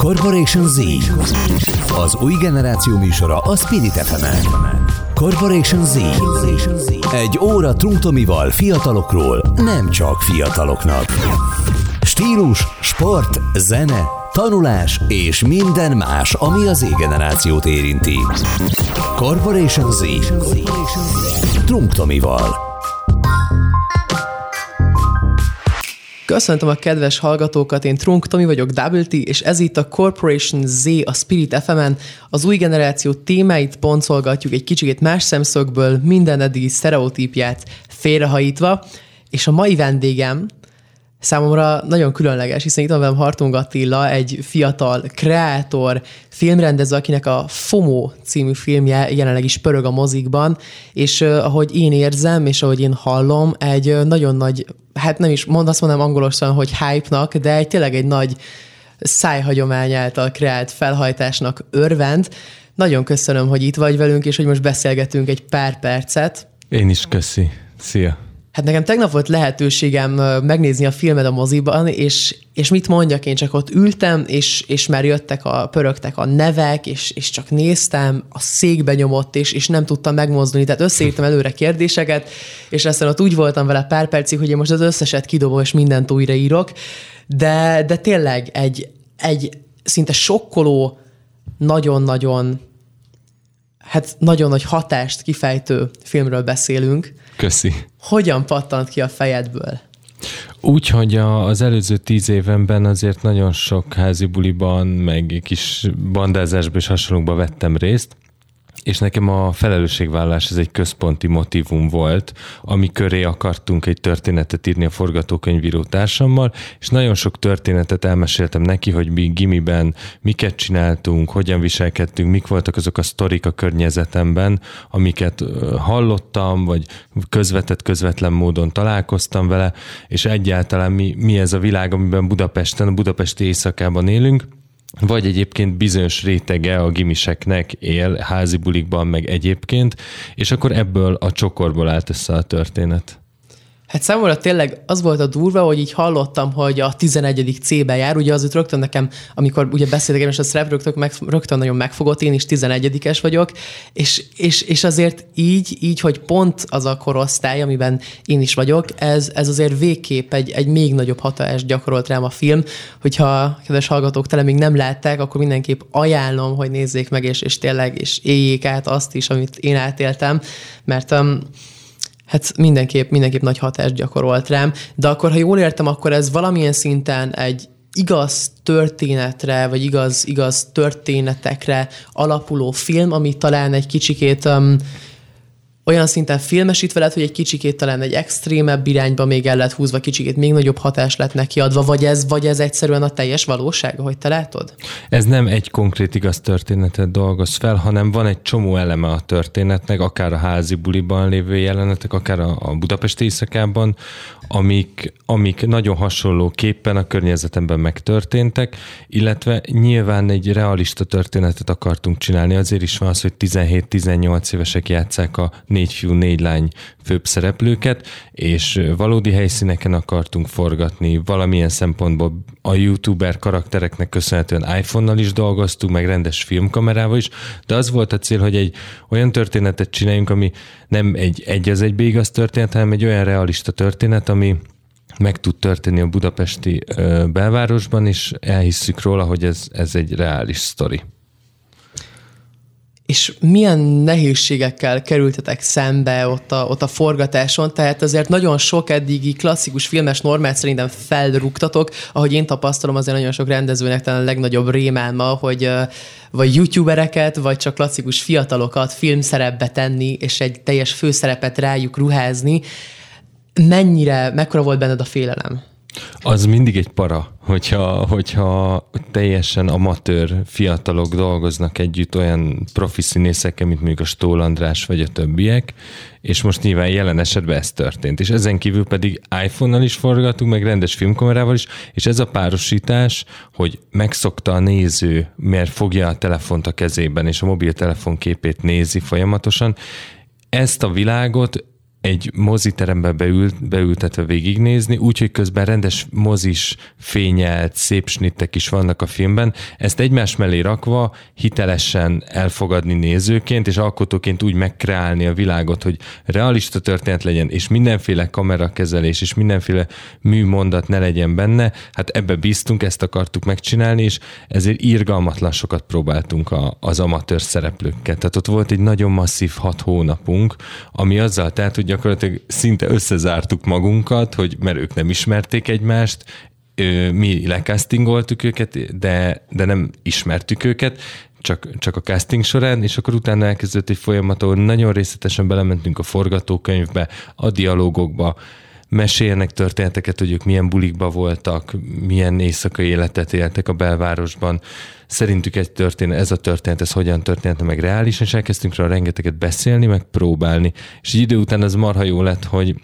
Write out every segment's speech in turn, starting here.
Corporation Z. Az új generáció műsora a Spirit fm Corporation Z. Egy óra Trunktomival fiatalokról, nem csak fiataloknak. Stílus, sport, zene, tanulás és minden más, ami az Z-generációt érinti. Corporation Z. Trunktomival. Köszöntöm a kedves hallgatókat, én Trunk Tomi vagyok, Double és ez itt a Corporation Z, a Spirit FM-en. Az új generáció témáit boncolgatjuk egy kicsit más szemszögből, minden eddigi sztereotípját félrehajítva, és a mai vendégem számomra nagyon különleges, hiszen itt van velem Hartung Attila, egy fiatal kreátor, filmrendező, akinek a FOMO című filmje jelenleg is pörög a mozikban, és ahogy én érzem, és ahogy én hallom, egy nagyon nagy, hát nem is mond, azt mondom angolosan, hogy hype-nak, de egy tényleg egy nagy szájhagyomány által kreált felhajtásnak örvend. Nagyon köszönöm, hogy itt vagy velünk, és hogy most beszélgetünk egy pár percet. Én is köszi. Szia! Hát nekem tegnap volt lehetőségem megnézni a filmet a moziban, és, és mit mondjak, én csak ott ültem, és, és már jöttek a, pörögtek a nevek, és, és csak néztem, a székbe nyomott, és, és nem tudtam megmozdulni, tehát összeírtam előre kérdéseket, és aztán ott úgy voltam vele pár percig, hogy én most az összeset kidobom, és mindent újraírok, de, de tényleg egy, egy szinte sokkoló, nagyon-nagyon hát nagyon nagy hatást kifejtő filmről beszélünk. Köszi. Hogyan pattant ki a fejedből? Úgy, hogy az előző tíz évenben azért nagyon sok házi buliban, meg kis bandázásban és hasonlókban vettem részt, és nekem a felelősségvállalás ez egy központi motivum volt, ami köré akartunk egy történetet írni a forgatókönyvíró társammal, és nagyon sok történetet elmeséltem neki, hogy mi gimiben miket csináltunk, hogyan viselkedtünk, mik voltak azok a sztorik a környezetemben, amiket hallottam, vagy közvetett, közvetlen módon találkoztam vele, és egyáltalán mi, mi ez a világ, amiben Budapesten, a budapesti éjszakában élünk, vagy egyébként bizonyos rétege a gimiseknek él házi bulikban, meg egyébként, és akkor ebből a csokorból állt össze a történet. Hát számomra tényleg az volt a durva, hogy így hallottam, hogy a 11. C-be jár, ugye az rögtön nekem, amikor ugye beszéltek, és a szerep rögtön, meg, rögtön nagyon megfogott, én is 11-es vagyok, és, és, és azért így, így, hogy pont az a korosztály, amiben én is vagyok, ez, ez azért végképp egy, egy még nagyobb hatást gyakorolt rám a film, hogyha kedves hallgatók tele még nem látták, akkor mindenképp ajánlom, hogy nézzék meg, és, és tényleg, és éljék át azt is, amit én átéltem, mert um, hát mindenképp, mindenképp nagy hatást gyakorolt rám, de akkor, ha jól értem, akkor ez valamilyen szinten egy igaz történetre, vagy igaz, igaz történetekre alapuló film, ami talán egy kicsikét um, olyan szinten filmesítve lett, hogy egy kicsikét talán egy extrémebb irányba még el lett húzva, kicsikét még nagyobb hatás lett neki adva, vagy ez, vagy ez egyszerűen a teljes valóság, ahogy te látod? Ez nem egy konkrét igaz történetet dolgoz fel, hanem van egy csomó eleme a történetnek, akár a házi buliban lévő jelenetek, akár a, a Budapesti éjszakában, amik, amik nagyon hasonló képpen a környezetemben megtörténtek, illetve nyilván egy realista történetet akartunk csinálni, azért is van az, hogy 17-18 évesek játszák a négy fiú, négy lány főbb szereplőket, és valódi helyszíneken akartunk forgatni, valamilyen szempontból a youtuber karaktereknek köszönhetően iPhone-nal is dolgoztunk, meg rendes filmkamerával is, de az volt a cél, hogy egy olyan történetet csináljunk, ami nem egy egy az egybe igaz történet, hanem egy olyan realista történet, ami meg tud történni a budapesti belvárosban, és elhisszük róla, hogy ez, ez egy reális sztori. És milyen nehézségekkel kerültetek szembe ott a, ott a forgatáson? Tehát azért nagyon sok eddigi klasszikus filmes normát szerintem felrúgtatok. Ahogy én tapasztalom, azért nagyon sok rendezőnek talán a legnagyobb rémálma, hogy vagy youtubereket, vagy csak klasszikus fiatalokat filmszerepbe tenni, és egy teljes főszerepet rájuk ruházni. Mennyire, mekkora volt benned a félelem? Az mindig egy para, hogyha, hogyha teljesen amatőr fiatalok dolgoznak együtt olyan profi színészekkel, mint mondjuk a Stól András vagy a többiek, és most nyilván jelen esetben ez történt. És ezen kívül pedig iPhone-nal is forgatunk, meg rendes filmkamerával is, és ez a párosítás, hogy megszokta a néző, mert fogja a telefont a kezében, és a mobiltelefon képét nézi folyamatosan, ezt a világot egy moziterembe beült, beültetve végignézni, úgyhogy közben rendes mozis, fényelt, szép snittek is vannak a filmben. Ezt egymás mellé rakva hitelesen elfogadni nézőként, és alkotóként úgy megkreálni a világot, hogy realista történet legyen, és mindenféle kamerakezelés, és mindenféle műmondat ne legyen benne, hát ebbe bíztunk, ezt akartuk megcsinálni, és ezért írgalmatlan sokat próbáltunk a, az amatőr szereplőkkel. Tehát ott volt egy nagyon masszív hat hónapunk, ami azzal telt, hogy gyakorlatilag szinte összezártuk magunkat, hogy mert ők nem ismerték egymást, mi lekasztingoltuk őket, de, de nem ismertük őket, csak, csak a casting során, és akkor utána elkezdődött egy folyamat, ahol nagyon részletesen belementünk a forgatókönyvbe, a dialógokba, meséljenek történeteket, hogy ők milyen bulikba voltak, milyen éjszakai életet éltek a belvárosban. Szerintük egy történet, ez a történet, ez hogyan történt meg reális, és elkezdtünk rá rengeteget beszélni, meg próbálni. És egy idő után az marha jó lett, hogy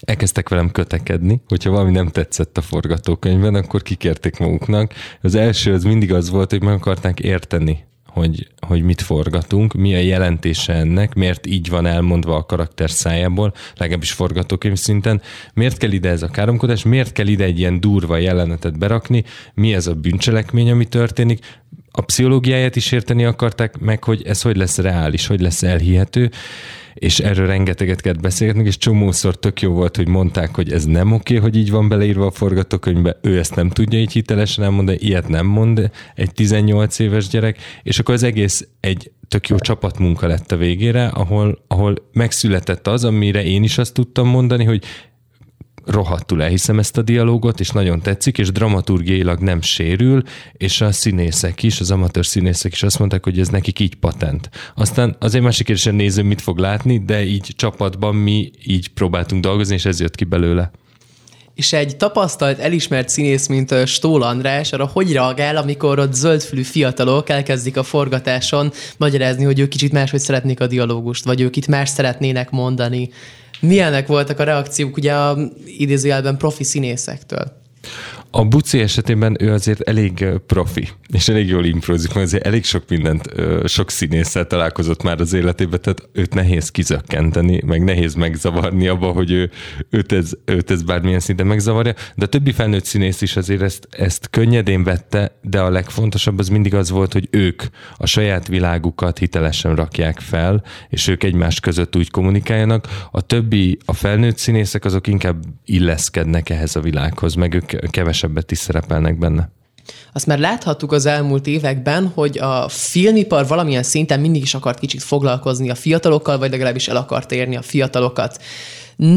elkezdtek velem kötekedni, hogyha valami nem tetszett a forgatókönyvben, akkor kikérték maguknak. Az első az mindig az volt, hogy meg akarták érteni hogy, hogy mit forgatunk, mi a jelentése ennek, miért így van elmondva a karakter szájából, legalábbis forgatókönyv szinten, miért kell ide ez a káromkodás, miért kell ide egy ilyen durva jelenetet berakni, mi ez a bűncselekmény, ami történik, a pszichológiáját is érteni akarták meg, hogy ez hogy lesz reális, hogy lesz elhihető, és erről rengeteget kellett beszélgetnünk, és csomószor tök jó volt, hogy mondták, hogy ez nem oké, hogy így van beleírva a forgatókönyvbe, ő ezt nem tudja így hitelesen elmondani, ilyet nem mond egy 18 éves gyerek, és akkor az egész egy tök jó csapatmunka lett a végére, ahol, ahol megszületett az, amire én is azt tudtam mondani, hogy rohadtul elhiszem ezt a dialógot, és nagyon tetszik, és dramaturgiailag nem sérül, és a színészek is, az amatőr színészek is azt mondták, hogy ez nekik így patent. Aztán azért másik kérdésen néző mit fog látni, de így csapatban mi így próbáltunk dolgozni, és ez jött ki belőle. És egy tapasztalt, elismert színész, mint Stól András, arra hogy reagál, amikor ott zöldfülű fiatalok elkezdik a forgatáson magyarázni, hogy ők kicsit máshogy szeretnék a dialógust, vagy ők itt más szeretnének mondani. Milyenek voltak a reakciók ugye a idézőjelben profi színészektől? A Buci esetében ő azért elég profi, és elég jól improzik, mert azért elég sok mindent, sok színésszel találkozott már az életében, tehát őt nehéz kizökkenteni, meg nehéz megzavarni abba, hogy ő, őt, ez, őt ez bármilyen szinten megzavarja, de a többi felnőtt színész is azért ezt, ezt könnyedén vette, de a legfontosabb az mindig az volt, hogy ők a saját világukat hitelesen rakják fel, és ők egymás között úgy kommunikáljanak. A többi, a felnőtt színészek azok inkább illeszkednek ehhez a világhoz, meg ők kevesebbet is szerepelnek benne. Azt már láthattuk az elmúlt években, hogy a filmipar valamilyen szinten mindig is akart kicsit foglalkozni a fiatalokkal, vagy legalábbis el akart érni a fiatalokat.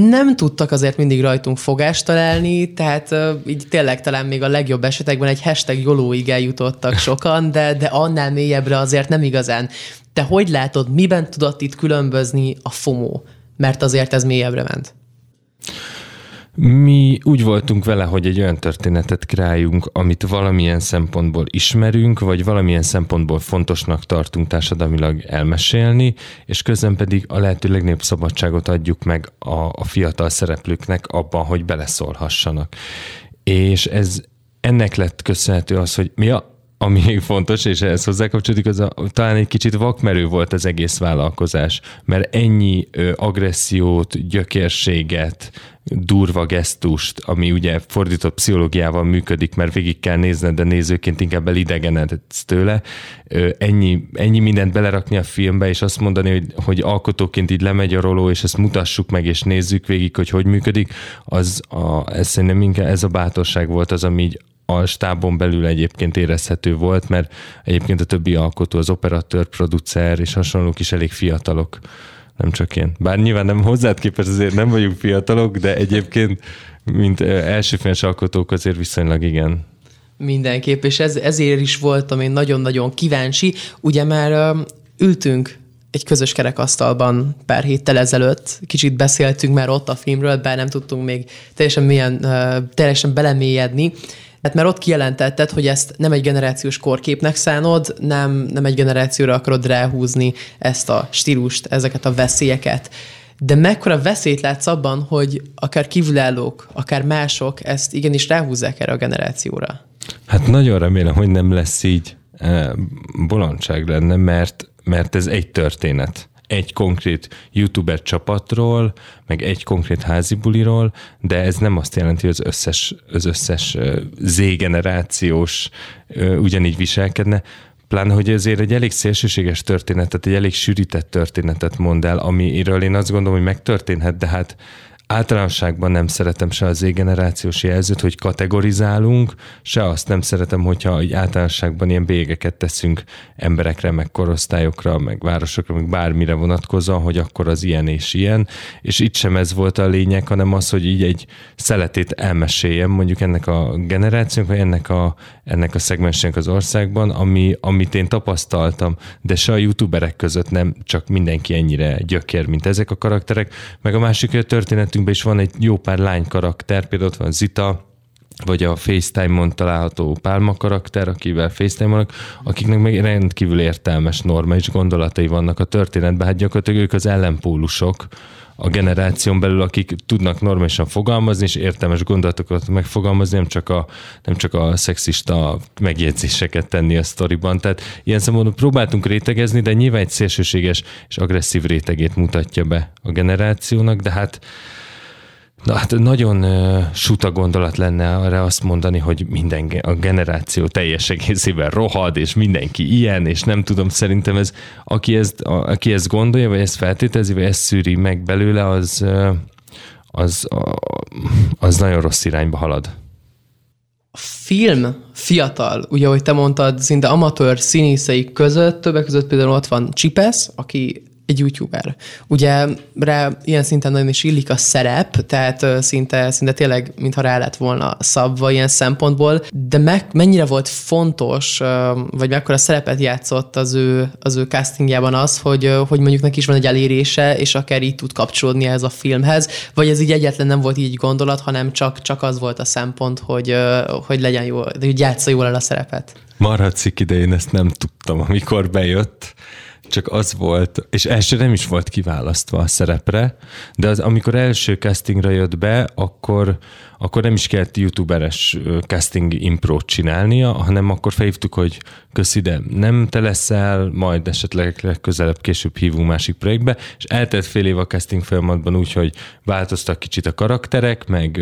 Nem tudtak azért mindig rajtunk fogást találni, tehát így tényleg talán még a legjobb esetekben egy hashtag jolóig eljutottak sokan, de, de annál mélyebbre azért nem igazán. Te hogy látod, miben tudott itt különbözni a FOMO? Mert azért ez mélyebbre ment. Mi úgy voltunk vele, hogy egy olyan történetet kreáljunk, amit valamilyen szempontból ismerünk, vagy valamilyen szempontból fontosnak tartunk társadalmilag elmesélni, és közben pedig a lehető legnagyobb szabadságot adjuk meg a, a fiatal szereplőknek abban, hogy beleszólhassanak. És ez ennek lett köszönhető az, hogy mi a, ami még fontos, és ehhez hozzákapcsolódik, az a, talán egy kicsit vakmerő volt az egész vállalkozás, mert ennyi ö, agressziót, gyökérséget, durva gesztust, ami ugye fordított pszichológiával működik, mert végig kell nézned, de nézőként inkább elidegenedsz tőle. Ennyi, ennyi mindent belerakni a filmbe, és azt mondani, hogy, hogy alkotóként így lemegy a roló, és ezt mutassuk meg, és nézzük végig, hogy hogy működik, az a, ez szerintem inkább ez a bátorság volt az, ami így a stábon belül egyébként érezhető volt, mert egyébként a többi alkotó, az operatőr, producer és hasonlók is elég fiatalok nem csak én. Bár nyilván nem hozzád képest azért nem vagyunk fiatalok, de egyébként, mint elsőféles alkotók azért viszonylag igen. Mindenképp, és ez, ezért is voltam én nagyon-nagyon kíváncsi. Ugye már ültünk egy közös kerekasztalban pár héttel ezelőtt, kicsit beszéltünk már ott a filmről, bár nem tudtunk még teljesen, milyen, teljesen belemélyedni, Hát mert ott kijelentetted, hogy ezt nem egy generációs korképnek szánod, nem, nem egy generációra akarod ráhúzni ezt a stílust, ezeket a veszélyeket. De mekkora veszélyt látsz abban, hogy akár kívülállók, akár mások ezt igenis ráhúzzák erre a generációra? Hát nagyon remélem, hogy nem lesz így. Bolondság lenne, mert, mert ez egy történet egy konkrét youtuber csapatról, meg egy konkrét házi buliról, de ez nem azt jelenti, hogy az összes, az összes Z-generációs ugyanígy viselkedne, pláne, hogy ezért egy elég szélsőséges történetet, egy elég sűrített történetet mond el, amiről én azt gondolom, hogy megtörténhet, de hát általánosságban nem szeretem se az Z-generációs jelzőt, hogy kategorizálunk, se azt nem szeretem, hogyha egy általánosságban ilyen bégeket teszünk emberekre, meg korosztályokra, meg városokra, meg bármire vonatkozóan, hogy akkor az ilyen és ilyen. És itt sem ez volt a lényeg, hanem az, hogy így egy szeletét elmeséljem mondjuk ennek a generációnak, vagy ennek a, ennek a szegmensnek az országban, ami, amit én tapasztaltam, de se a youtuberek között nem csak mindenki ennyire gyökér, mint ezek a karakterek, meg a másik, a történetünk életünkben is van egy jó pár lány karakter, például ott van Zita, vagy a FaceTime-on található Pálma karakter, akivel facetime akiknek meg rendkívül értelmes normális gondolatai vannak a történetben. Hát gyakorlatilag ők az ellenpólusok a generáción belül, akik tudnak normálisan fogalmazni, és értelmes gondolatokat megfogalmazni, nem csak a, nem csak a szexista megjegyzéseket tenni a sztoriban. Tehát ilyen szempontból próbáltunk rétegezni, de nyilván egy szélsőséges és agresszív rétegét mutatja be a generációnak, de hát Na hát nagyon uh, suta gondolat lenne arra azt mondani, hogy minden a generáció teljes egészében rohad, és mindenki ilyen, és nem tudom, szerintem ez, aki ezt, a, aki ezt gondolja, vagy ezt feltételezi, vagy ezt szűri meg belőle, az, uh, az, uh, az nagyon rossz irányba halad. A film fiatal, ugye, ahogy te mondtad, szinte amatőr színészei között, többek között például ott van Csipesz, aki egy youtuber. Ugye rá ilyen szinten nagyon is illik a szerep, tehát szinte, szinte tényleg, mintha rá lett volna szabva ilyen szempontból, de meg, mennyire volt fontos, vagy mekkora szerepet játszott az ő, az ő castingjában az, hogy, hogy mondjuk neki is van egy elérése, és akár így tud kapcsolódni ez a filmhez, vagy ez így egyetlen nem volt így gondolat, hanem csak, csak az volt a szempont, hogy, hogy legyen jó, hogy játsza jól el a szerepet. Marhatszik idején ezt nem tudtam, amikor bejött, csak az volt, és első nem is volt kiválasztva a szerepre, de az, amikor első castingra jött be, akkor, akkor nem is kellett youtuberes casting impro csinálnia, hanem akkor felhívtuk, hogy köszi, de nem te leszel, majd esetleg legközelebb később hívunk másik projektbe, és eltelt fél év a casting folyamatban úgy, hogy változtak kicsit a karakterek, meg,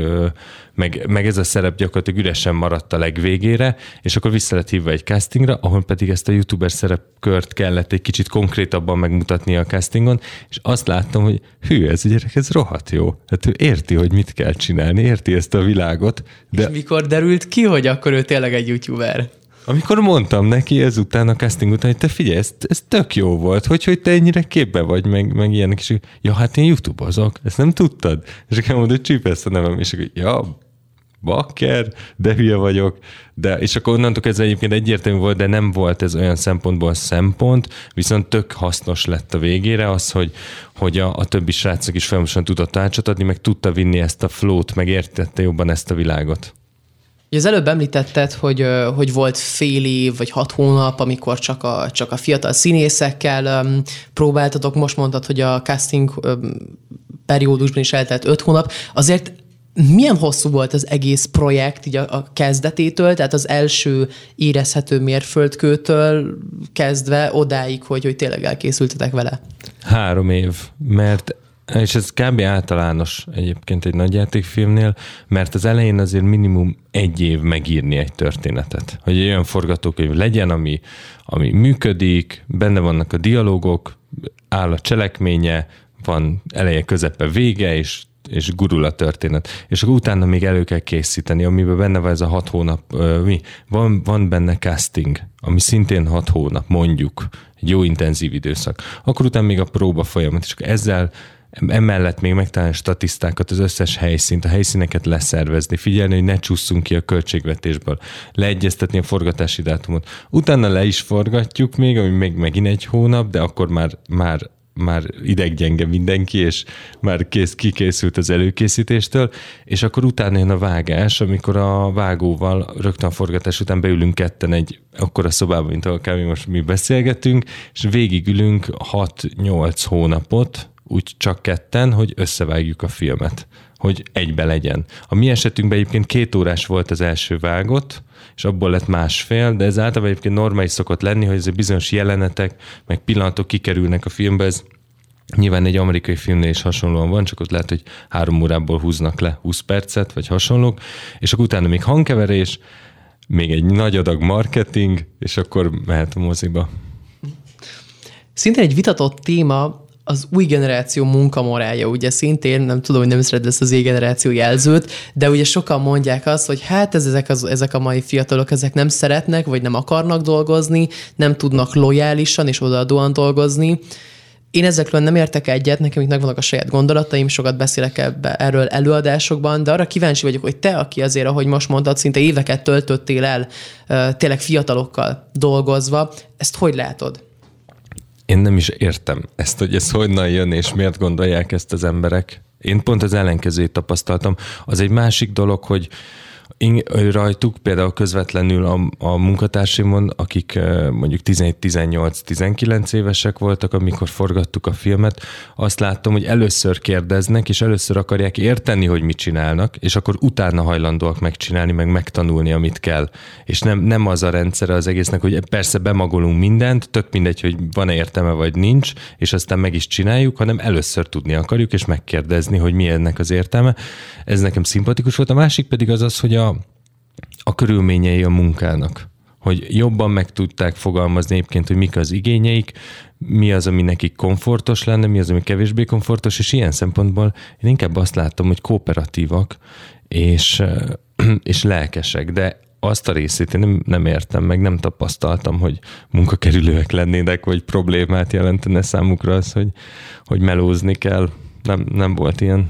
meg, meg ez a szerep gyakorlatilag üresen maradt a legvégére, és akkor vissza lett hívva egy castingra, ahol pedig ezt a youtuber szerepkört kellett egy kicsit konkrétabban megmutatni a castingon, és azt láttam, hogy hű, ez a gyerek, ez rohadt jó. Hát ő érti, hogy mit kell csinálni, érti ezt a világot. De... És mikor derült ki, hogy akkor ő tényleg egy youtuber? Amikor mondtam neki ezután a casting után, hogy te figyelj, ez, ez tök jó volt, hogy, hogy te ennyire képbe vagy, meg, meg ilyenek, és ja, hát én youtube-ozok, ezt nem tudtad? És akkor mondod, hogy csípesz a nevem, és akkor ja, bakker, de hülye vagyok. De, és akkor onnantól ez egyébként egyértelmű volt, de nem volt ez olyan szempontból szempont, viszont tök hasznos lett a végére az, hogy, hogy a, a többi srácok is folyamatosan tudott adni, meg tudta vinni ezt a flót, meg értette jobban ezt a világot. Az előbb említetted, hogy, hogy volt fél év vagy hat hónap, amikor csak a, csak a fiatal színészekkel um, próbáltatok. Most mondtad, hogy a casting periódusban is eltelt öt hónap. Azért milyen hosszú volt az egész projekt így a, a kezdetétől, tehát az első érezhető mérföldkőtől kezdve odáig, hogy, hogy tényleg elkészültetek vele? Három év, mert és ez kb. általános egyébként egy nagyjátékfilmnél, mert az elején azért minimum egy év megírni egy történetet. Hogy egy olyan forgatókönyv legyen, ami, ami működik, benne vannak a dialógok, áll a cselekménye, van eleje, közepe, vége, és és gurul a történet. És akkor utána még elő kell készíteni, amiben benne van ez a hat hónap, mi? Van, van benne casting, ami szintén hat hónap, mondjuk, egy jó intenzív időszak. Akkor utána még a próba folyamat, és akkor ezzel Emellett még megtalálni statisztákat, az összes helyszínt, a helyszíneket leszervezni, figyelni, hogy ne csúszunk ki a költségvetésből, leegyeztetni a forgatási dátumot. Utána le is forgatjuk még, ami még megint egy hónap, de akkor már, már már ideggyenge mindenki, és már kész, kikészült az előkészítéstől, és akkor utána jön a vágás, amikor a vágóval rögtön a forgatás után beülünk ketten egy akkor a szobában, mint ahol kb. most mi beszélgetünk, és végigülünk 6-8 hónapot, úgy csak ketten, hogy összevágjuk a filmet, hogy egybe legyen. A mi esetünkben egyébként két órás volt az első vágott, és abból lett másfél, de ez általában egyébként normális szokott lenni, hogy ezek bizonyos jelenetek, meg pillanatok kikerülnek a filmbe, ez Nyilván egy amerikai filmnél is hasonlóan van, csak ott lehet, hogy három órából húznak le 20 percet, vagy hasonlók, és akkor utána még hangkeverés, még egy nagy adag marketing, és akkor mehet a moziba. Szintén egy vitatott téma az új generáció munkamorálja, ugye szintén, nem tudom, hogy nem szeret ezt az generáció jelzőt, de ugye sokan mondják azt, hogy hát ez, ezek, az, ezek a mai fiatalok, ezek nem szeretnek, vagy nem akarnak dolgozni, nem tudnak lojálisan és odaadóan dolgozni. Én ezekről nem értek egyet, nekem itt megvannak a saját gondolataim, sokat beszélek ebbe, erről előadásokban, de arra kíváncsi vagyok, hogy te, aki azért, ahogy most mondtad, szinte éveket töltöttél el tényleg fiatalokkal dolgozva, ezt hogy látod? Én nem is értem ezt, hogy ez honnan jön, és miért gondolják ezt az emberek. Én pont az ellenkezőjét tapasztaltam. Az egy másik dolog, hogy én rajtuk például közvetlenül a, a munkatársimon, akik mondjuk 17-18-19 évesek voltak, amikor forgattuk a filmet, azt láttam, hogy először kérdeznek, és először akarják érteni, hogy mit csinálnak, és akkor utána hajlandóak megcsinálni, meg megtanulni, amit kell. És nem, nem az a rendszere az egésznek, hogy persze bemagolunk mindent, tök mindegy, hogy van-e értelme vagy nincs, és aztán meg is csináljuk, hanem először tudni akarjuk, és megkérdezni, hogy mi ennek az értelme. Ez nekem szimpatikus volt. A másik pedig az az, hogy a a körülményei a munkának. Hogy jobban meg tudták fogalmazni egyébként, hogy mik az igényeik, mi az, ami nekik komfortos lenne, mi az, ami kevésbé komfortos, és ilyen szempontból én inkább azt látom, hogy kooperatívak és, és lelkesek, de azt a részét én nem, nem értem, meg nem tapasztaltam, hogy munkakerülőek lennének, vagy problémát jelentene számukra az, hogy, hogy melózni kell. Nem, nem volt ilyen.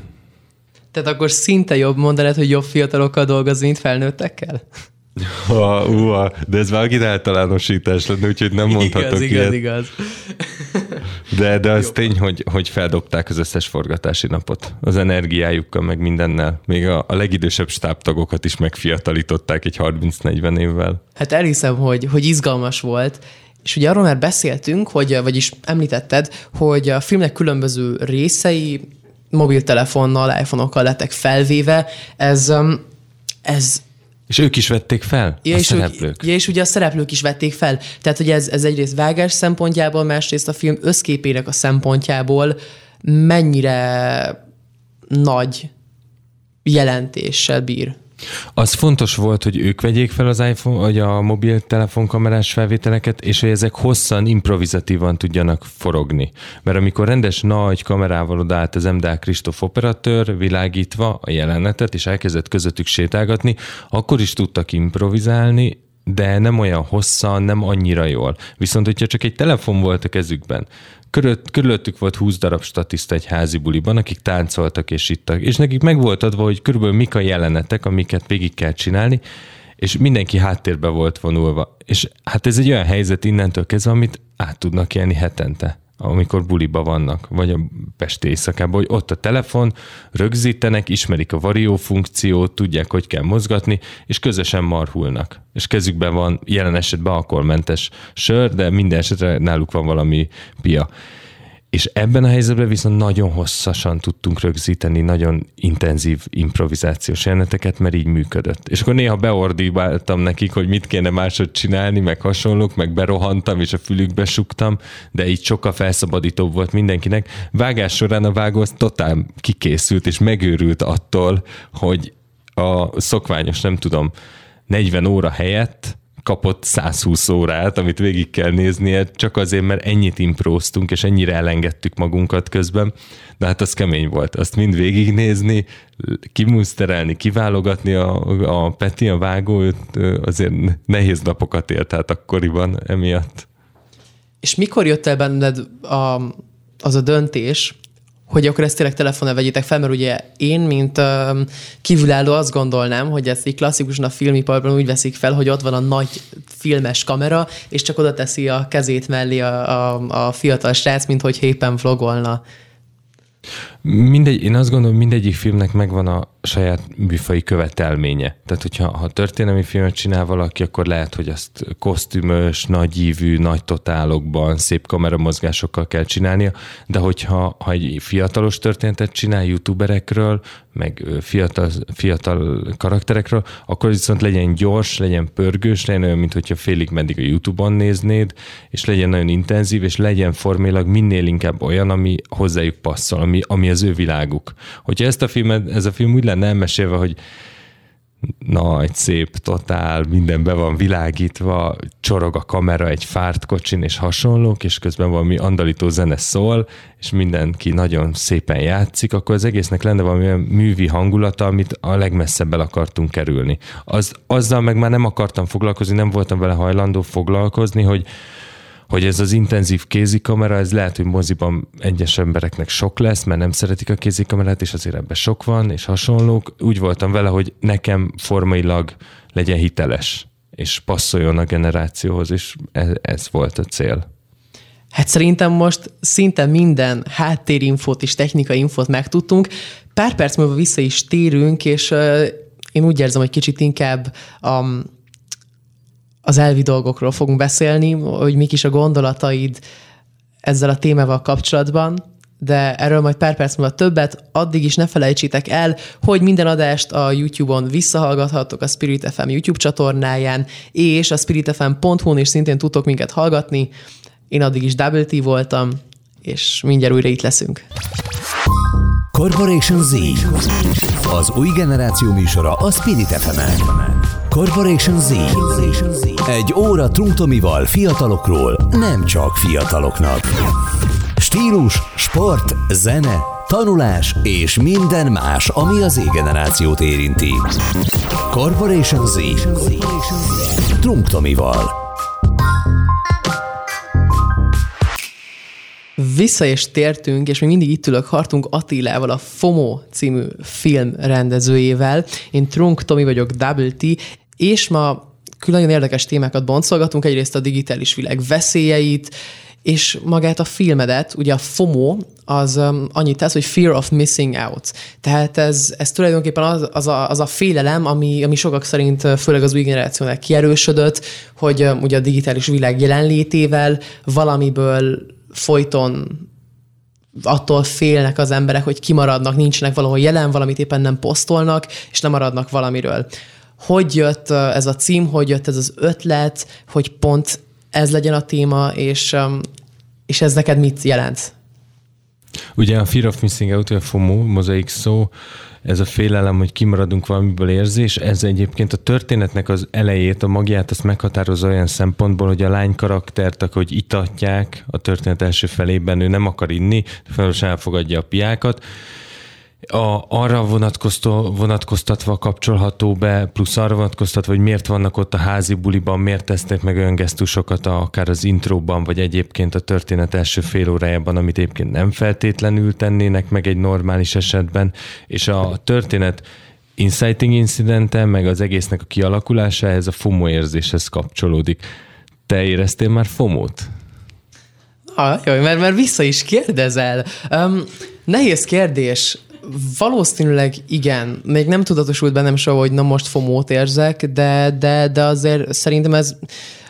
Tehát akkor szinte jobb mondanod, hogy jobb fiatalokkal dolgozni, mint felnőttekkel? Ha, uha, de ez vágid általánosítás lenne, úgyhogy nem mondhatok igaz, ilyet. igaz, De, de az tény, hogy, hogy feldobták az összes forgatási napot. Az energiájukkal, meg mindennel. Még a, a legidősebb stábtagokat is megfiatalították egy 30-40 évvel. Hát elhiszem, hogy, hogy izgalmas volt, és ugye arról már beszéltünk, hogy, vagyis említetted, hogy a filmnek különböző részei mobiltelefonnal, iPhone-okkal lettek felvéve. Ez, um, ez és ők is vették fel, ja, a és szereplők. Ők, ja, és ugye a szereplők is vették fel. Tehát, hogy ez, ez egyrészt vágás szempontjából, másrészt a film összképének a szempontjából mennyire nagy jelentéssel bír. Az fontos volt, hogy ők vegyék fel az iPhone, vagy a mobiltelefon kamerás felvételeket, és hogy ezek hosszan, improvizatívan tudjanak forogni. Mert amikor rendes nagy kamerával odállt az MDA Kristóf operatőr, világítva a jelenetet, és elkezdett közöttük sétálgatni, akkor is tudtak improvizálni, de nem olyan hosszan, nem annyira jól. Viszont, hogyha csak egy telefon volt a kezükben, Körött, körülöttük volt 20 darab statiszta egy házi buliban, akik táncoltak és ittak, és nekik meg volt adva, hogy körülbelül mik a jelenetek, amiket végig kell csinálni, és mindenki háttérbe volt vonulva. És hát ez egy olyan helyzet innentől kezdve, amit át tudnak élni hetente amikor buliba vannak, vagy a Pesti éjszakában, hogy ott a telefon, rögzítenek, ismerik a varió funkciót, tudják, hogy kell mozgatni, és közösen marhulnak. És kezükben van jelen esetben alkoholmentes sör, de minden esetre náluk van valami pia. És ebben a helyzetben viszont nagyon hosszasan tudtunk rögzíteni nagyon intenzív improvizációs jeleneteket, mert így működött. És akkor néha beordíváltam nekik, hogy mit kéne másod csinálni, meg hasonlók, meg berohantam, és a fülükbe suktam, de így sokkal felszabadítóbb volt mindenkinek. Vágás során a vágó totál kikészült, és megőrült attól, hogy a szokványos, nem tudom, 40 óra helyett kapott 120 órát, amit végig kell néznie, csak azért, mert ennyit impróztunk, és ennyire elengedtük magunkat közben, de hát az kemény volt. Azt mind végignézni, kimuszterelni, kiválogatni a, a Peti, a vágó, azért nehéz napokat élt hát akkoriban emiatt. És mikor jött el benned a, az a döntés, hogy akkor ezt tényleg telefonon vegyétek fel, mert ugye én, mint uh, kívülálló azt gondolnám, hogy ezt így klasszikusan a filmiparban úgy veszik fel, hogy ott van a nagy filmes kamera, és csak oda teszi a kezét mellé a, a, a fiatal srác, mint hogy éppen vlogolna. Mindegy, én azt gondolom, mindegyik filmnek megvan a saját műfai követelménye. Tehát, hogyha ha történelmi filmet csinál valaki, akkor lehet, hogy azt kosztümös, nagyívű, nagy totálokban, szép kameramozgásokkal kell csinálnia, de hogyha ha egy fiatalos történetet csinál youtuberekről, meg fiatal, fiatal karakterekről, akkor viszont legyen gyors, legyen pörgős, legyen olyan, mint hogyha félig meddig a YouTube-on néznéd, és legyen nagyon intenzív, és legyen formilag minél inkább olyan, ami hozzájuk passzol, ami, ami az ő világuk. Hogyha ezt a filmet, ez a film úgy lenne elmesélve, hogy nagy, szép, totál, minden be van világítva, csorog a kamera egy fárt kocsin és hasonlók, és közben valami andalító zene szól, és mindenki nagyon szépen játszik, akkor az egésznek lenne valami olyan művi hangulata, amit a legmesszebb el akartunk kerülni. Az, azzal meg már nem akartam foglalkozni, nem voltam vele hajlandó foglalkozni, hogy hogy ez az intenzív kézikamera, ez lehet, hogy moziban egyes embereknek sok lesz, mert nem szeretik a kézikamerát, és azért ebben sok van, és hasonlók. Úgy voltam vele, hogy nekem formailag legyen hiteles, és passzoljon a generációhoz, és ez, ez volt a cél. Hát szerintem most szinte minden háttérinfót és technikai infót megtudtunk. Pár perc múlva vissza is térünk, és uh, én úgy érzem, hogy kicsit inkább um, az elvi dolgokról fogunk beszélni, hogy mik is a gondolataid ezzel a témával kapcsolatban, de erről majd pár perc múlva többet, addig is ne felejtsétek el, hogy minden adást a YouTube-on visszahallgathatok a Spirit FM YouTube csatornáján, és a spiritfm.hu-n is szintén tudtok minket hallgatni. Én addig is Double T voltam, és mindjárt újra itt leszünk. Corporation Z. Az új generáció műsora a Spirit fm -en. Corporation Z. Egy óra Trunktomival fiatalokról, nem csak fiataloknak. Stílus, sport, zene, tanulás és minden más, ami az Z-generációt érinti. Corporation Z. Trunktomival. Vissza és tértünk, és még mindig itt ülök, hartunk Attilával, a FOMO című film rendezőjével. Én Trunk Tomi vagyok, Double T, és ma külön érdekes témákat boncolgatunk, egyrészt a digitális világ veszélyeit, és magát a filmedet, ugye a FOMO, az um, annyit tesz, hogy fear of missing out. Tehát ez, ez tulajdonképpen az, az, a, az a félelem, ami, ami sokak szerint főleg az új generációnak kierősödött, hogy um, ugye a digitális világ jelenlétével valamiből folyton attól félnek az emberek, hogy kimaradnak, nincsenek valahol jelen, valamit éppen nem posztolnak, és nem maradnak valamiről hogy jött ez a cím, hogy jött ez az ötlet, hogy pont ez legyen a téma, és, és ez neked mit jelent? Ugye a Fear of Missing Out, a FOMO, mozaik szó, ez a félelem, hogy kimaradunk valamiből érzés, ez egyébként a történetnek az elejét, a magját azt meghatározza olyan szempontból, hogy a lány karaktert, hogy itatják a történet első felében, ő nem akar inni, felelősen elfogadja a piákat, a, arra vonatkoztatva kapcsolható be, plusz arra vonatkoztatva, hogy miért vannak ott a házi buliban, miért tesznek meg olyan gesztusokat, akár az intróban, vagy egyébként a történet első fél órájában, amit egyébként nem feltétlenül tennének meg egy normális esetben, és a történet inciting incidente, meg az egésznek a kialakulása ez a FOMO érzéshez kapcsolódik. Te éreztél már FOMO-t? Ah, jó, mert, mert vissza is kérdezel. Um, nehéz kérdés valószínűleg igen. Még nem tudatosult bennem soha, hogy na most fomót érzek, de, de, de azért szerintem ez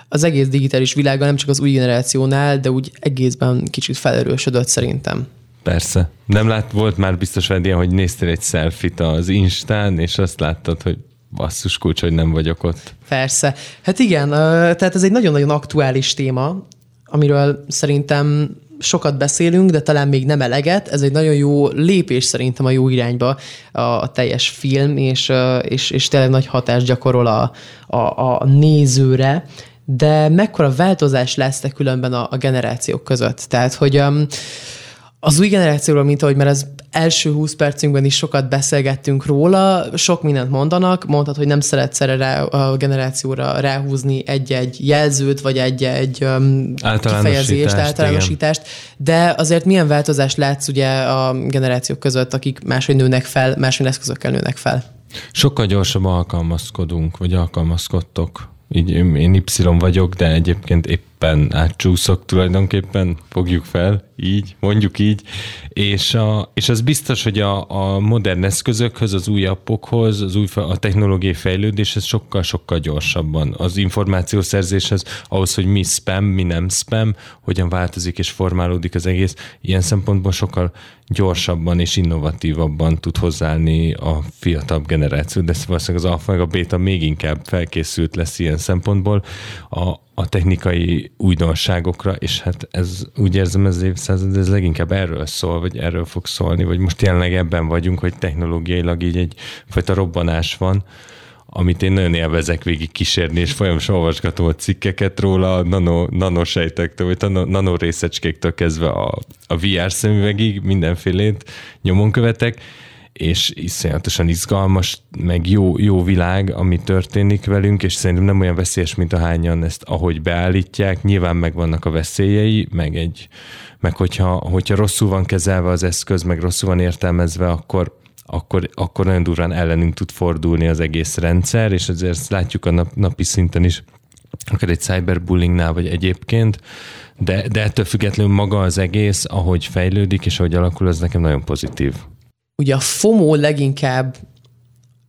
az egész digitális világban, nem csak az új generációnál, de úgy egészben kicsit felerősödött szerintem. Persze. Nem lát, volt már biztos veled ilyen, hogy néztél egy selfit az Instán, és azt láttad, hogy basszus kulcs, hogy nem vagyok ott. Persze. Hát igen, tehát ez egy nagyon-nagyon aktuális téma, amiről szerintem sokat beszélünk, de talán még nem eleget. Ez egy nagyon jó lépés szerintem a jó irányba a, a teljes film, és, és, és tényleg nagy hatást gyakorol a, a, a nézőre. De mekkora változás lesz különben a, a generációk között? Tehát, hogy um, az új generációról, mint ahogy, mert ez első 20 percünkben is sokat beszélgettünk róla, sok mindent mondanak, mondhat, hogy nem szeretsz erre rá, a generációra ráhúzni egy-egy jelzőt, vagy egy-egy um, kifejezést, általánosítást, igen. de azért milyen változást látsz ugye a generációk között, akik máshogy nőnek fel, máshogy eszközökkel nőnek fel? Sokkal gyorsabban alkalmazkodunk, vagy alkalmazkodtok. Így én Y vagyok, de egyébként épp éppen átcsúszok tulajdonképpen, fogjuk fel, így, mondjuk így, és, a, és az biztos, hogy a, a modern eszközökhöz, az új appokhoz, az új a technológiai fejlődéshez sokkal-sokkal gyorsabban. Az információszerzéshez, ahhoz, hogy mi spam, mi nem spam, hogyan változik és formálódik az egész, ilyen szempontból sokkal gyorsabban és innovatívabban tud hozzáállni a fiatalabb generáció, de valószínűleg az alfa meg a beta még inkább felkészült lesz ilyen szempontból. A, a technikai újdonságokra, és hát ez úgy érzem ez évszázad, ez leginkább erről szól, vagy erről fog szólni, vagy most tényleg ebben vagyunk, hogy technológiailag így egyfajta robbanás van, amit én nagyon élvezek végig kísérni, és folyamatosan olvasgatom a cikkeket róla, a nano, nanosejtektől, vagy a nano részecskéktől kezdve a, a VR szemüvegig, mindenfélét nyomon követek, és iszonyatosan izgalmas, meg jó, jó világ, ami történik velünk, és szerintem nem olyan veszélyes, mint a hányan ezt ahogy beállítják. Nyilván megvannak a veszélyei, meg egy, meg hogyha, hogyha rosszul van kezelve az eszköz, meg rosszul van értelmezve, akkor, akkor, akkor nagyon durván ellenünk tud fordulni az egész rendszer, és azért ezt látjuk a nap, napi szinten is, akár egy cyberbullyingnál, vagy egyébként, de, de ettől függetlenül maga az egész, ahogy fejlődik, és ahogy alakul, az nekem nagyon pozitív. Ugye a FOMO leginkább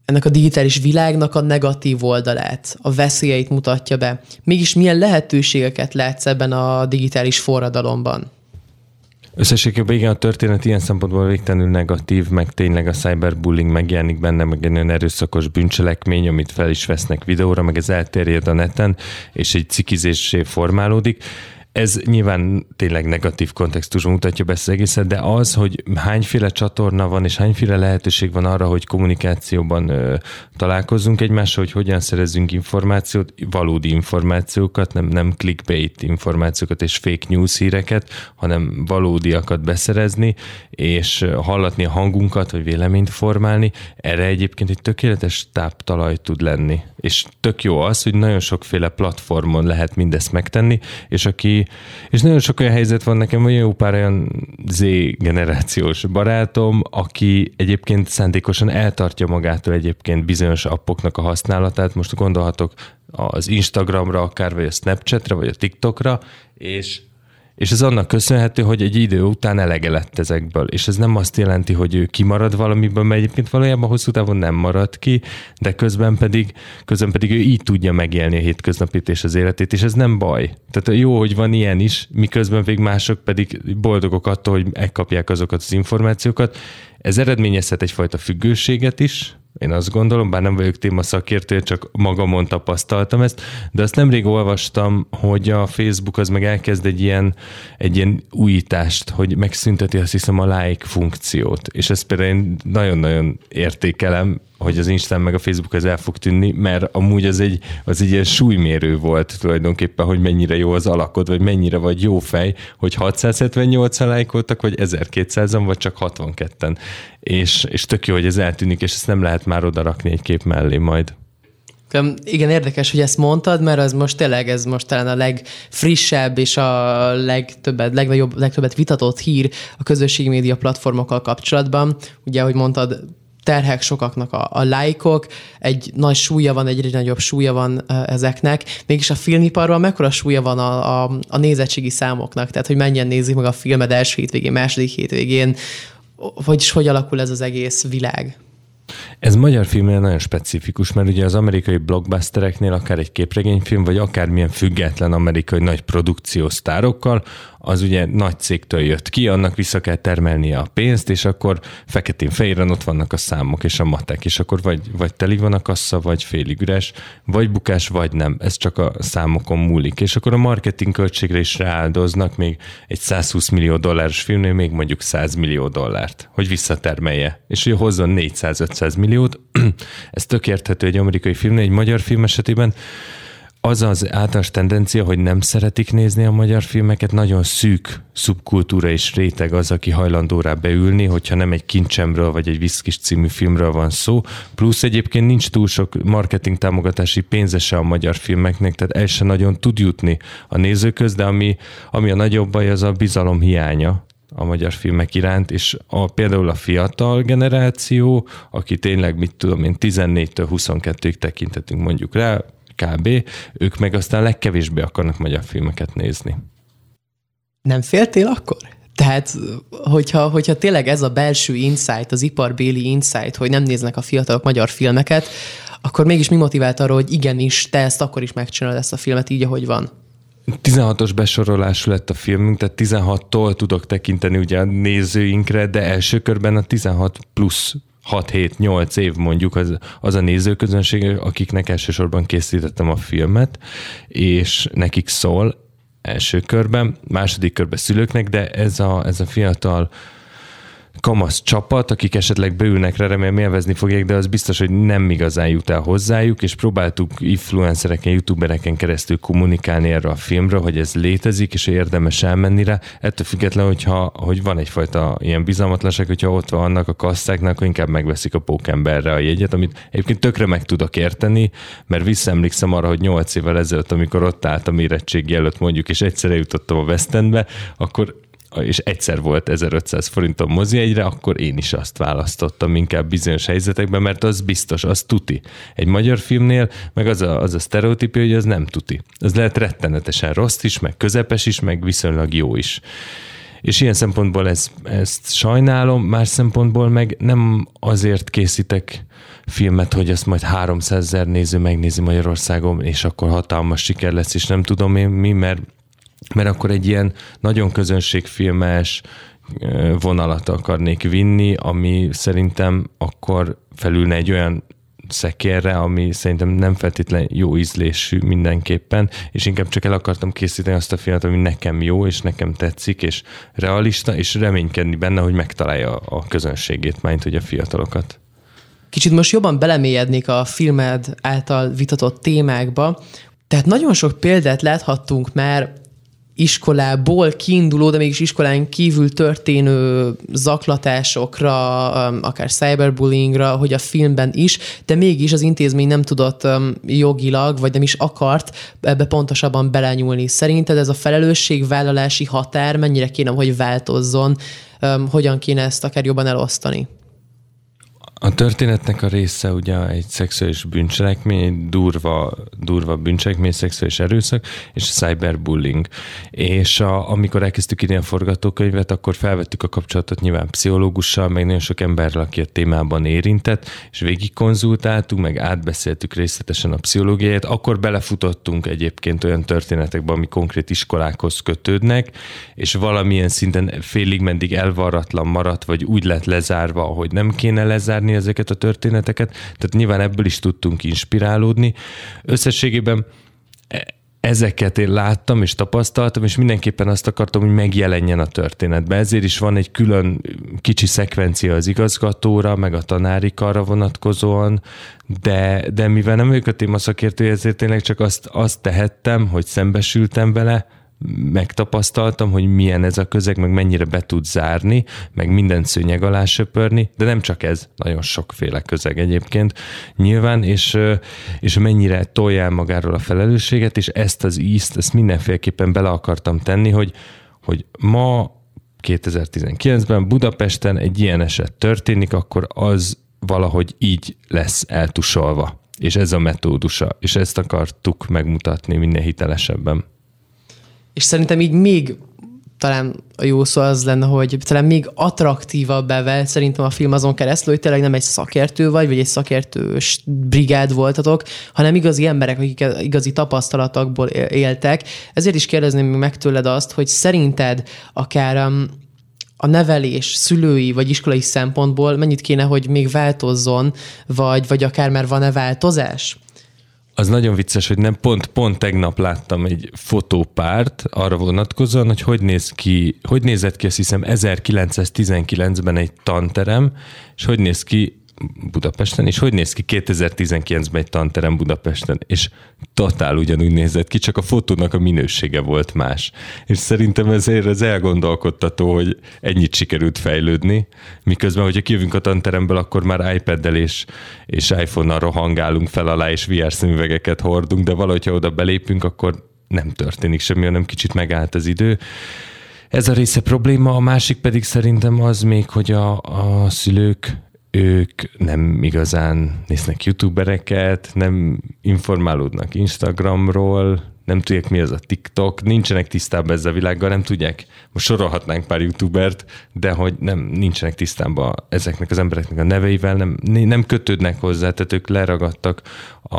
ennek a digitális világnak a negatív oldalát, a veszélyeit mutatja be. Mégis milyen lehetőségeket látsz ebben a digitális forradalomban? Összességében igen, a történet ilyen szempontból végtelenül negatív, meg tényleg a cyberbullying megjelenik benne, meg egy nagyon erőszakos bűncselekmény, amit fel is vesznek videóra, meg ez elterjed a neten, és egy cikizésé formálódik. Ez nyilván tényleg negatív kontextusban mutatja be ezt egészet, de az, hogy hányféle csatorna van, és hányféle lehetőség van arra, hogy kommunikációban ö, találkozzunk egymással, hogy hogyan szerezzünk információt, valódi információkat, nem, nem clickbait információkat és fake news híreket, hanem valódiakat beszerezni, és hallatni a hangunkat, vagy véleményt formálni, erre egyébként egy tökéletes táptalaj tud lenni. És tök jó az, hogy nagyon sokféle platformon lehet mindezt megtenni, és aki és nagyon sok olyan helyzet van nekem, hogy jó pár olyan Z generációs barátom, aki egyébként szándékosan eltartja magától egyébként bizonyos appoknak a használatát. Most gondolhatok az Instagramra, akár vagy a Snapchatre, vagy a TikTokra, és és ez annak köszönhető, hogy egy idő után elege lett ezekből. És ez nem azt jelenti, hogy ő kimarad valamiből, mert egyébként valójában hosszú távon nem marad ki, de közben pedig, közben pedig ő így tudja megélni a hétköznapit és az életét, és ez nem baj. Tehát jó, hogy van ilyen is, miközben még mások pedig boldogok attól, hogy megkapják azokat az információkat. Ez eredményezhet egyfajta függőséget is, én azt gondolom, bár nem vagyok téma szakértő, csak magamon tapasztaltam ezt, de azt nemrég olvastam, hogy a Facebook az meg elkezd egy ilyen, egy ilyen újítást, hogy megszünteti azt hiszem a like funkciót, és ezt például én nagyon-nagyon értékelem, hogy az Instán meg a Facebook ez el fog tűnni, mert amúgy az egy, az egy ilyen súlymérő volt tulajdonképpen, hogy mennyire jó az alakod, vagy mennyire vagy jó fej, hogy 678-an lájkoltak, vagy 1200-an, vagy csak 62-en. És, és tök jó, hogy ez eltűnik, és ezt nem lehet már oda rakni egy kép mellé majd. Igen, érdekes, hogy ezt mondtad, mert az most tényleg ez most talán a legfrissebb és a legtöbbet, legnagyobb, legtöbbet vitatott hír a közösségi média platformokkal kapcsolatban. Ugye, ahogy mondtad, terhek sokaknak a, a lájkok, egy nagy súlya van, egyre nagyobb súlya van ezeknek, mégis a filmiparban mekkora súlya van a, a, a nézettségi számoknak, tehát hogy mennyien nézik meg a filmed első hétvégén, második hétvégén, vagyis hogy alakul ez az egész világ? Ez magyar filmnél nagyon specifikus, mert ugye az amerikai blockbustereknél akár egy képregényfilm, vagy akármilyen független amerikai nagy produkciós sztárokkal, az ugye nagy cégtől jött ki, annak vissza kell termelnie a pénzt, és akkor feketén-fehéren ott vannak a számok és a matek, és akkor vagy, vagy teli van a kassa, vagy félig üres, vagy bukás, vagy nem. Ez csak a számokon múlik. És akkor a marketing költségre is rááldoznak még egy 120 millió dolláros filmnél még mondjuk 100 millió dollárt, hogy visszatermelje. És hogy hozzon 400-500 milliót. Ez tök érthető egy amerikai filmnél, egy magyar film esetében az az általános tendencia, hogy nem szeretik nézni a magyar filmeket, nagyon szűk szubkultúra és réteg az, aki hajlandó rá beülni, hogyha nem egy kincsemről vagy egy viszkis című filmről van szó. Plusz egyébként nincs túl sok marketing támogatási pénzese a magyar filmeknek, tehát el se nagyon tud jutni a nézőköz, de ami, ami a nagyobb baj, az a bizalom hiánya a magyar filmek iránt, és a, például a fiatal generáció, aki tényleg, mit tudom én, 14-től 22-ig tekintetünk mondjuk rá, kb. Ők meg aztán legkevésbé akarnak magyar filmeket nézni. Nem féltél akkor? Tehát, hogyha, hogyha tényleg ez a belső insight, az iparbéli insight, hogy nem néznek a fiatalok magyar filmeket, akkor mégis mi motivált arra, hogy igenis, te ezt akkor is megcsinálod ezt a filmet így, ahogy van? 16-os besorolású lett a filmünk, tehát 16-tól tudok tekinteni ugye a nézőinkre, de első körben a 16 plusz 6-7-8 év mondjuk az, az a nézőközönség, akiknek elsősorban készítettem a filmet, és nekik szól első körben, második körben szülőknek, de ez a, ez a fiatal kamasz csapat, akik esetleg beülnek rá, remélem élvezni fogják, de az biztos, hogy nem igazán jut el hozzájuk, és próbáltuk influencereken, youtubereken keresztül kommunikálni erre a filmre, hogy ez létezik, és érdemes elmenni rá. Ettől függetlenül, hogyha, hogy van egyfajta ilyen bizalmatlanság, hogyha ott van annak a kasszáknak, akkor inkább megveszik a pókemberre a jegyet, amit egyébként tökre meg tudok érteni, mert visszaemlékszem arra, hogy 8 évvel ezelőtt, amikor ott álltam érettségi előtt mondjuk, és egyszerre jutottam a West Endbe, akkor és egyszer volt 1500 forintom mozi egyre, akkor én is azt választottam inkább bizonyos helyzetekben, mert az biztos, az tuti. Egy magyar filmnél meg az a, az a sztereotípia, hogy az nem tuti. Az lehet rettenetesen rossz is, meg közepes is, meg viszonylag jó is. És ilyen szempontból ez, ezt sajnálom, más szempontból meg nem azért készítek filmet, hogy ezt majd 300 ezer néző megnézi Magyarországon, és akkor hatalmas siker lesz, és nem tudom én mi, mert mert akkor egy ilyen nagyon közönségfilmes vonalat akarnék vinni, ami szerintem akkor felülne egy olyan szekérre, ami szerintem nem feltétlenül jó ízlésű mindenképpen, és inkább csak el akartam készíteni azt a filmet, ami nekem jó, és nekem tetszik, és realista, és reménykedni benne, hogy megtalálja a közönségét, mint hogy a fiatalokat. Kicsit most jobban belemélyednék a filmed által vitatott témákba. Tehát nagyon sok példát láthattunk már iskolából kiinduló, de mégis iskolán kívül történő zaklatásokra, um, akár cyberbullyingra, hogy a filmben is, de mégis az intézmény nem tudott um, jogilag, vagy nem is akart ebbe pontosabban belenyúlni. Szerinted ez a felelősségvállalási határ mennyire kéne, hogy változzon, um, hogyan kéne ezt akár jobban elosztani? A történetnek a része ugye egy szexuális bűncselekmény, egy durva, durva bűncselekmény, szexuális erőszak, és cyberbullying. És a, amikor elkezdtük ide a forgatókönyvet, akkor felvettük a kapcsolatot nyilván pszichológussal, meg nagyon sok emberrel, aki a témában érintett, és végig konzultáltunk, meg átbeszéltük részletesen a pszichológiáját. Akkor belefutottunk egyébként olyan történetekbe, ami konkrét iskolákhoz kötődnek, és valamilyen szinten félig mendig elvarratlan maradt, vagy úgy lett lezárva, ahogy nem kéne lezárni, olvasni ezeket a történeteket, tehát nyilván ebből is tudtunk inspirálódni. Összességében e, ezeket én láttam és tapasztaltam, és mindenképpen azt akartam, hogy megjelenjen a történetben. Ezért is van egy külön kicsi szekvencia az igazgatóra, meg a tanári karra vonatkozóan, de, de mivel nem vagyok a téma szakértő, ezért tényleg csak azt, azt tehettem, hogy szembesültem vele, megtapasztaltam, hogy milyen ez a közeg, meg mennyire be tud zárni, meg minden szőnyeg alá söpörni, de nem csak ez, nagyon sokféle közeg egyébként nyilván, és, és mennyire toljál magáról a felelősséget, és ezt az ízt, ezt mindenféleképpen bele akartam tenni, hogy, hogy ma 2019-ben Budapesten egy ilyen eset történik, akkor az valahogy így lesz eltusolva. És ez a metódusa, és ezt akartuk megmutatni minél hitelesebben. És szerintem így még talán a jó szó az lenne, hogy talán még attraktívabb bevel szerintem a film azon keresztül, hogy tényleg nem egy szakértő vagy, vagy egy szakértős brigád voltatok, hanem igazi emberek, akik igazi tapasztalatokból éltek. Ezért is kérdezném meg tőled azt, hogy szerinted akár um, a nevelés szülői vagy iskolai szempontból mennyit kéne, hogy még változzon, vagy, vagy akár már van-e változás? Az nagyon vicces, hogy nem pont, pont tegnap láttam egy fotópárt arra vonatkozóan, hogy hogy néz ki, hogy nézett ki, azt hiszem 1919-ben egy tanterem, és hogy néz ki Budapesten, és hogy néz ki 2019-ben egy tanterem Budapesten, és totál ugyanúgy nézett ki, csak a fotónak a minősége volt más. És szerintem ezért az elgondolkodtató, hogy ennyit sikerült fejlődni, miközben, hogyha kijövünk a tanteremből, akkor már iPad-del és, és iPhone-nal rohangálunk fel alá, és VR szemüvegeket hordunk, de valahogy, ha oda belépünk, akkor nem történik semmi, hanem kicsit megállt az idő. Ez a része probléma, a másik pedig szerintem az még, hogy a, a szülők ők nem igazán néznek youtubereket, nem informálódnak Instagramról, nem tudják mi az a TikTok, nincsenek tisztában ezzel a világgal, nem tudják, most sorolhatnánk pár youtubert, de hogy nem nincsenek tisztában ezeknek az embereknek a neveivel, nem, nem kötődnek hozzá, tehát ők leragadtak a,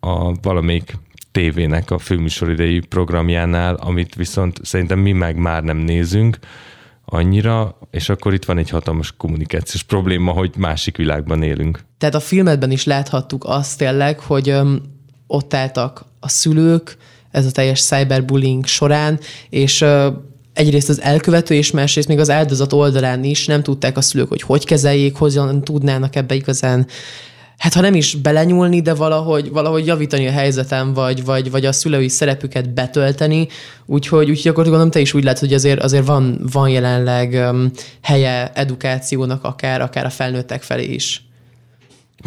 a valamelyik tévének a főműsoridei programjánál, amit viszont szerintem mi meg már nem nézünk annyira, és akkor itt van egy hatalmas kommunikációs probléma, hogy másik világban élünk. Tehát a filmedben is láthattuk azt tényleg, hogy öm, ott álltak a szülők, ez a teljes cyberbullying során, és egyrészt az elkövető, és másrészt még az áldozat oldalán is nem tudták a szülők, hogy hogy kezeljék, hogyan tudnának ebbe igazán hát ha nem is belenyúlni, de valahogy, valahogy javítani a helyzetem, vagy, vagy, vagy a szülői szerepüket betölteni. Úgyhogy, úgyhogy akkor gondolom te is úgy látod, hogy azért, azért van, van jelenleg um, helye edukációnak akár, akár a felnőttek felé is.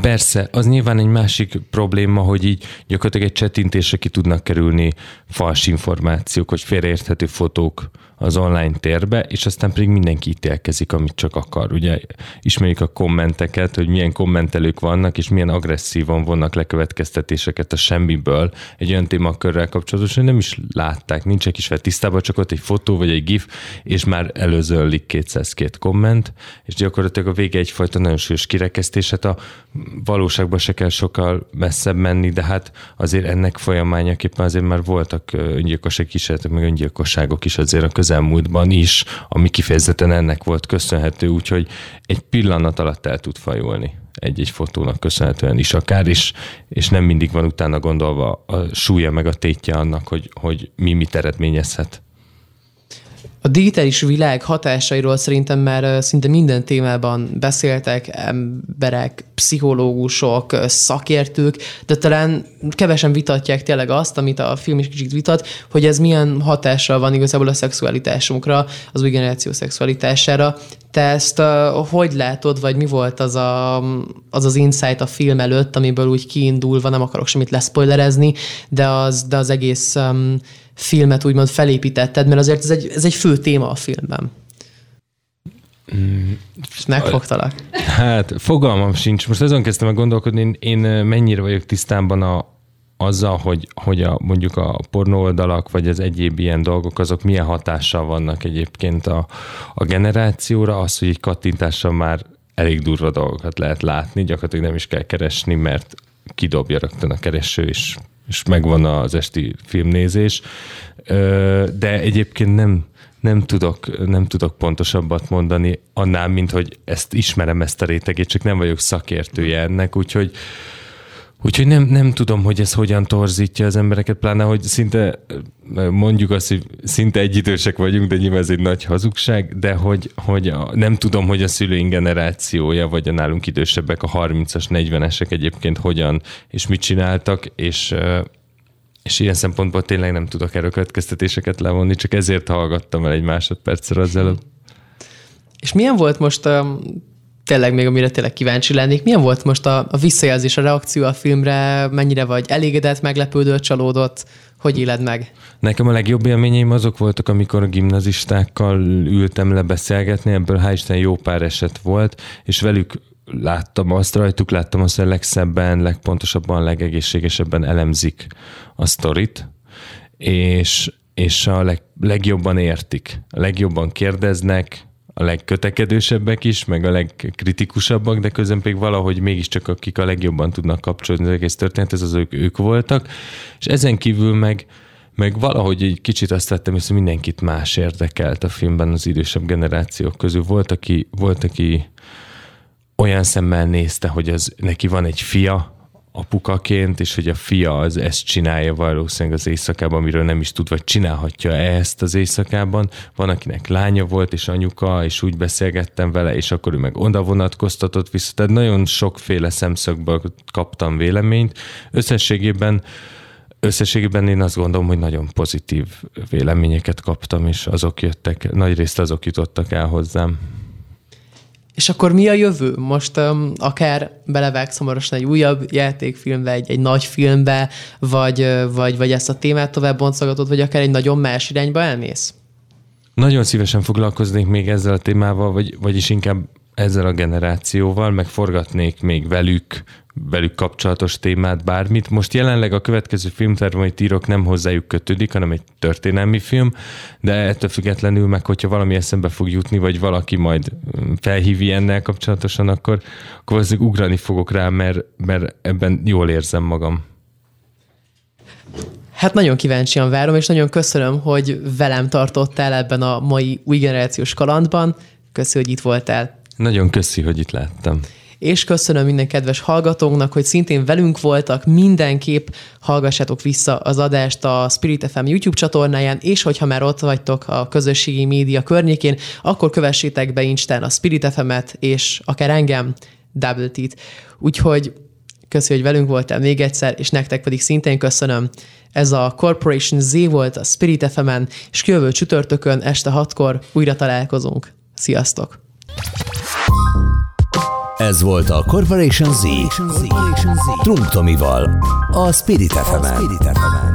Persze, az nyilván egy másik probléma, hogy így gyakorlatilag egy csetintésre ki tudnak kerülni fals információk, vagy félreérthető fotók az online térbe, és aztán pedig mindenki ítélkezik, amit csak akar. Ugye ismerjük a kommenteket, hogy milyen kommentelők vannak, és milyen agresszívan vonnak lekövetkeztetéseket a semmiből egy olyan témakörrel kapcsolatosan, hogy nem is látták, nincsenek is fel tisztában, csak ott egy fotó vagy egy gif, és már előzöllik 202 komment, és gyakorlatilag a vége egyfajta nagyon súlyos kirekesztés. Hát a valóságban se kell sokkal messzebb menni, de hát azért ennek folyamányaképpen azért már voltak öngyilkosság kísérletek, meg öngyilkosságok is azért a közelmúltban is, ami kifejezetten ennek volt köszönhető, úgyhogy egy pillanat alatt el tud fajolni egy-egy fotónak köszönhetően is akár, és, és nem mindig van utána gondolva a súlya meg a tétje annak, hogy, hogy mi mit eredményezhet. A digitális világ hatásairól szerintem már szinte minden témában beszéltek emberek, pszichológusok, szakértők, de talán kevesen vitatják tényleg azt, amit a film is kicsit vitat, hogy ez milyen hatással van igazából a szexualitásunkra, az új generáció szexualitására. Te ezt uh, hogy látod, vagy mi volt az, a, az az insight a film előtt, amiből úgy kiindulva, nem akarok semmit leszpoilerezni, de az, de az egész um, filmet úgymond felépítetted, mert azért ez egy, ez egy fő téma a filmben. Mm, megfogtalak. Hát fogalmam sincs. Most azon kezdtem meg gondolkodni, én, mennyire vagyok tisztában a, azzal, hogy, hogy a, mondjuk a pornóoldalak, vagy az egyéb ilyen dolgok, azok milyen hatással vannak egyébként a, a generációra, az, hogy egy kattintással már elég durva dolgokat lehet látni, gyakorlatilag nem is kell keresni, mert kidobja rögtön a kereső, és és megvan az esti filmnézés, de egyébként nem, nem tudok, nem tudok pontosabbat mondani annál, mint hogy ezt ismerem ezt a rétegét, csak nem vagyok szakértője ennek, úgyhogy Úgyhogy nem, nem tudom, hogy ez hogyan torzítja az embereket, pláne, hogy szinte mondjuk azt, hogy szinte egyidősek vagyunk, de nyilván ez egy nagy hazugság, de hogy, hogy a, nem tudom, hogy a szülőink generációja, vagy a nálunk idősebbek, a 30-as, 40-esek egyébként hogyan és mit csináltak, és és ilyen szempontból tényleg nem tudok erről következtetéseket levonni, csak ezért hallgattam el egy másodpercre az előbb. És milyen volt most tényleg még amire tényleg kíváncsi lennék. Milyen volt most a, a visszajelzés, a reakció a filmre? Mennyire vagy elégedett, meglepődött, csalódott? Hogy éled meg? Nekem a legjobb élményeim azok voltak, amikor a gimnazistákkal ültem le beszélgetni, ebből hál' Isten jó pár eset volt, és velük láttam azt, rajtuk láttam azt, hogy legszebben, legpontosabban, legegészségesebben elemzik a sztorit, és, és a leg, legjobban értik, a legjobban kérdeznek, a legkötekedősebbek is, meg a legkritikusabbak, de közben pedig valahogy mégiscsak akik a legjobban tudnak kapcsolódni az egész történet, ez az ők, ők voltak. És ezen kívül meg, meg valahogy egy kicsit azt vettem, hogy mindenkit más érdekelt a filmben az idősebb generációk közül. Volt, aki, volt, aki olyan szemmel nézte, hogy az, neki van egy fia, apukaként, és hogy a fia az ezt csinálja valószínűleg az éjszakában, amiről nem is tud, vagy csinálhatja ezt az éjszakában. Van, akinek lánya volt, és anyuka, és úgy beszélgettem vele, és akkor ő meg oda vonatkoztatott vissza. Tehát nagyon sokféle szemszögből kaptam véleményt. Összességében Összességében én azt gondolom, hogy nagyon pozitív véleményeket kaptam, és azok jöttek, nagy részt azok jutottak el hozzám. És akkor mi a jövő? Most um, akár belevágsz hamarosan egy újabb játékfilmbe, egy, egy nagy filmbe, vagy, vagy, vagy ezt a témát tovább boncogatod, vagy akár egy nagyon más irányba elmész? Nagyon szívesen foglalkoznék még ezzel a témával, vagy, vagyis inkább ezzel a generációval, meg forgatnék még velük, velük kapcsolatos témát, bármit. Most jelenleg a következő filmterv, amit írok, nem hozzájuk kötődik, hanem egy történelmi film, de ettől függetlenül meg, hogyha valami eszembe fog jutni, vagy valaki majd felhív ilyennel kapcsolatosan, akkor, akkor valószínűleg ugrani fogok rá, mert, mert ebben jól érzem magam. Hát nagyon kíváncsian várom, és nagyon köszönöm, hogy velem tartottál ebben a mai új generációs kalandban. Köszi, hogy itt voltál. Nagyon köszi, hogy itt láttam. És köszönöm minden kedves hallgatónknak, hogy szintén velünk voltak. Mindenképp hallgassátok vissza az adást a Spirit FM YouTube csatornáján, és hogyha már ott vagytok a közösségi média környékén, akkor kövessétek be Instán a Spirit FM-et, és akár engem, Double T-t. Úgyhogy köszi, hogy velünk voltál még egyszer, és nektek pedig szintén köszönöm. Ez a Corporation Z volt a Spirit FM-en, és jövő csütörtökön este hatkor újra találkozunk. Sziasztok! Ez volt a Corporation Z. Corporation Z. Trunk Tomival, a Spirit FM-en.